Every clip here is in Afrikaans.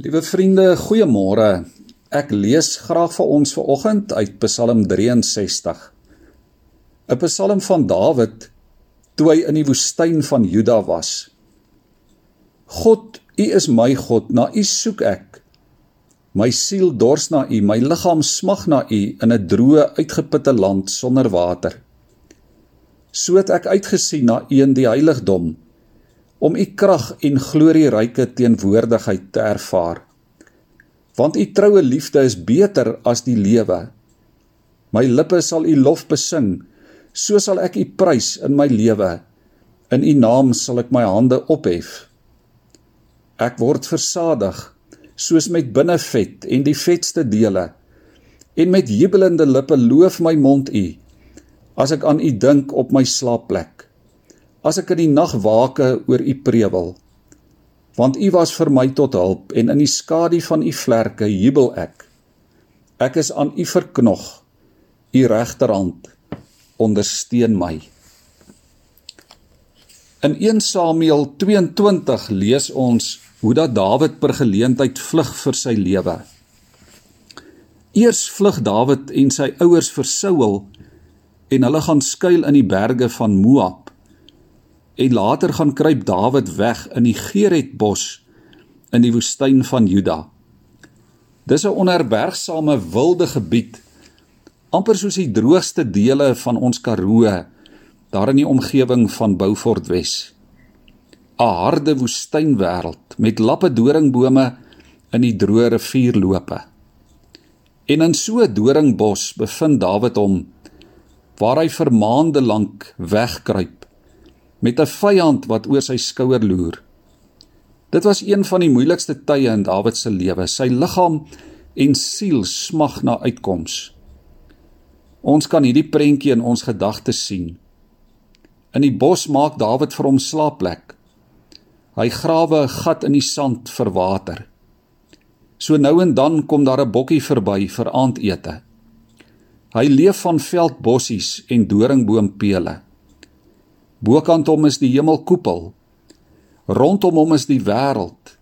Liewe vriende, goeiemôre. Ek lees graag vir ons vanoggend uit Psalm 63. 'n Psalm van Dawid toe hy in die woestyn van Juda was. God, U is my God, na U soek ek. My siel dors na U, my liggaam smag na U in 'n droë, uitgeputte land sonder water. So het ek uitgesien na U in die heiligdom om u krag en glorieryke teenwoordigheid te ervaar. Want u troue liefde is beter as die lewe. My lippe sal u lof besing, so sal ek u prys in my lewe. In u naam sal ek my hande ophef. Ek word versadig soos met binnevet en die vetste dele. En met jubelende lippe loof my mond u as ek aan u dink op my slaapplek as ek in die nag waake oor u prewel. Want u was vir my tot hulp en in die skadu van u vlerke jubel ek. Ek is aan u verknog. U regterhand ondersteun my. In 1 Samuel 22 lees ons hoe dat Dawid per geleentheid vlug vir sy lewe. Eers vlug Dawid en sy ouers vir Saul en hulle gaan skuil in die berge van Moab en later gaan kruip Dawid weg in die Geretbos in die woestyn van Juda. Dis 'n onherbergsame wilde gebied, amper soos die droogste dele van ons Karoo daar in die omgewing van Beaufort Wes. 'n Harde woestynwêreld met lappe doringbome in die droë rivierloope. En in so 'n doringbos bevind Dawid hom waar hy vir maande lank wegkruip met 'n vyand wat oor sy skouer loer. Dit was een van die moeilikste tye in Dawid se lewe. Sy liggaam en siel smag na uitkoms. Ons kan hierdie prentjie in ons gedagtes sien. In die bos maak Dawid vir hom slaapplek. Hy grawe 'n gat in die sand vir water. So nou en dan kom daar 'n bokkie verby vir aandete. Hy leef van veldbossies en doringboompele. Bokant hom is die hemelkoepel. Rondom hom is die wêreld,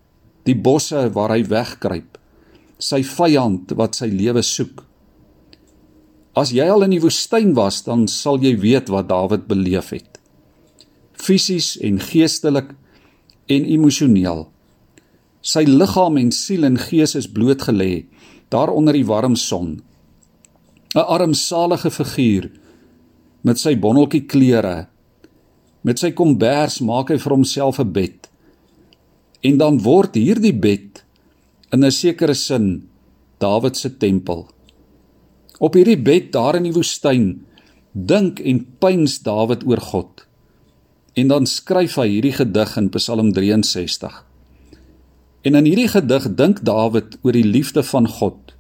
die bosse waar hy wegkruip, sy vyand wat sy lewe soek. As jy al in die woestyn was, dan sal jy weet wat Dawid beleef het. Fisies en geestelik en emosioneel. Sy liggaam en siel en gees is blootgelê daar onder die warm son. 'n Armsalige figuur met sy bonneltjie klere Met sy kombers maak hy vir homself 'n bed. En dan word hierdie bed in 'n sekere sin Dawid se tempel. Op hierdie bed daar in die woestyn dink en pyns Dawid oor God. En dan skryf hy hierdie gedig in Psalm 63. En in hierdie gedig dink Dawid oor die liefde van God.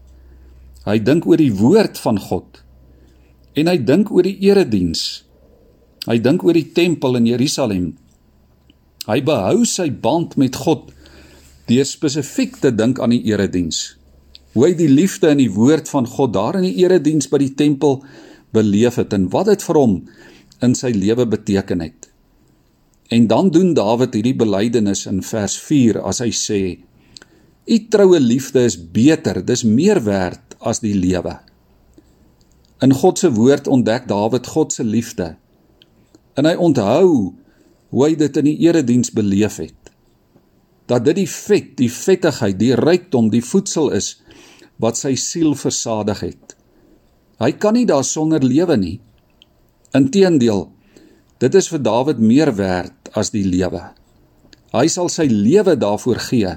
Hy dink oor die woord van God. En hy dink oor die erediens Hy dink oor die tempel in Jerusalem. Hy behou sy band met God deur spesifiek te dink aan die erediens. Hoe hy die liefde in die woord van God daar in die erediens by die tempel beleef het en wat dit vir hom in sy lewe beteken het. En dan doen Dawid hierdie belydenis in vers 4 as hy sê: "U troue liefde is beter, dis meer werd as die lewe." In God se woord ontdek Dawid God se liefde en hy onthou hoe hy dit in die erediens beleef het. Dat dit die vet, die vettigheid, die rykdom, die voedsel is wat sy siel versadig het. Hy kan nie daarsonder lewe nie. Inteendeel, dit is vir Dawid meer werd as die lewe. Hy sal sy lewe daarvoor gee.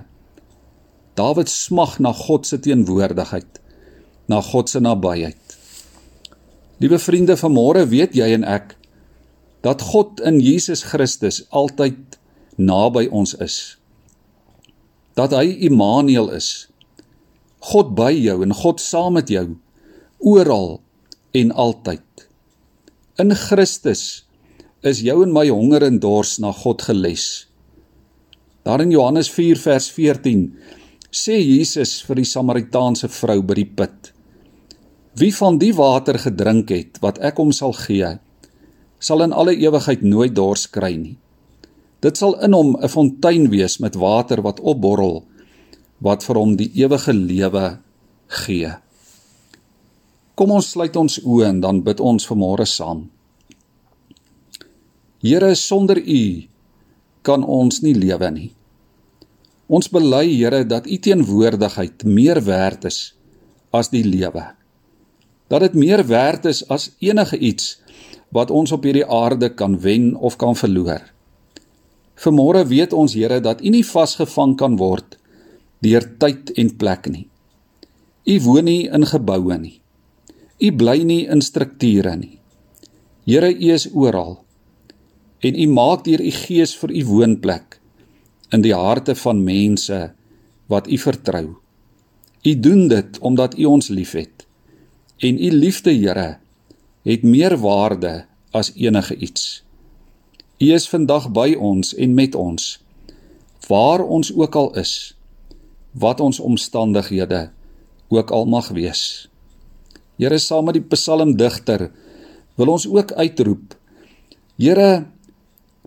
Dawid smag na God se teenwoordigheid, na God se nabyheid. Liewe vriende, vanmôre weet jy en ek dat God in Jesus Christus altyd naby ons is. Dat hy Immanuel is. God by jou en God saam met jou oral en altyd. In Christus is jou en my honger en dors na God geles. Daar in Johannes 4 vers 14 sê Jesus vir die Samaritaanse vrou by die put: Wie van die water gedrink het wat ek hom sal gee, sal in alle ewigheid nooit dors kry nie. Dit sal in hom 'n fontein wees met water wat opborrel wat vir hom die ewige lewe gee. Kom ons sluit ons oë en dan bid ons vanmôre saam. Here, sonder U kan ons nie lewe nie. Ons bely, Here, dat U teenwoordigheid meer werd is as die lewe. Dat dit meer werd is as enige iets wat ons op hierdie aarde kan wen of kan verloor. Vanmôre weet ons Here dat U nie vasgevang kan word deur tyd en plek nie. U woon nie in geboue nie. U bly nie in strukture nie. Here, U is oral. En U maak deur U Gees vir U woonplek in die harte van mense wat U vertrou. U doen dit omdat U ons liefhet. En U liefde, Here, het meer waarde as enige iets. U is vandag by ons en met ons waar ons ook al is wat ons omstandighede ook al mag wees. Here saam met die psalmdigter wil ons ook uitroep. Here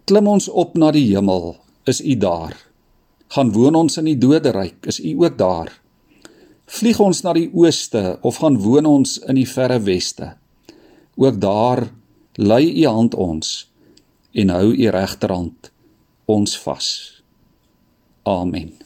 klim ons op na die hemel, is U daar? Gaan woon ons in die doderyk, is U ook daar? Vlieg ons na die ooste of gaan woon ons in die verre weste? Ook daar lei U hand ons en hou u regterhand ons vas. Amen.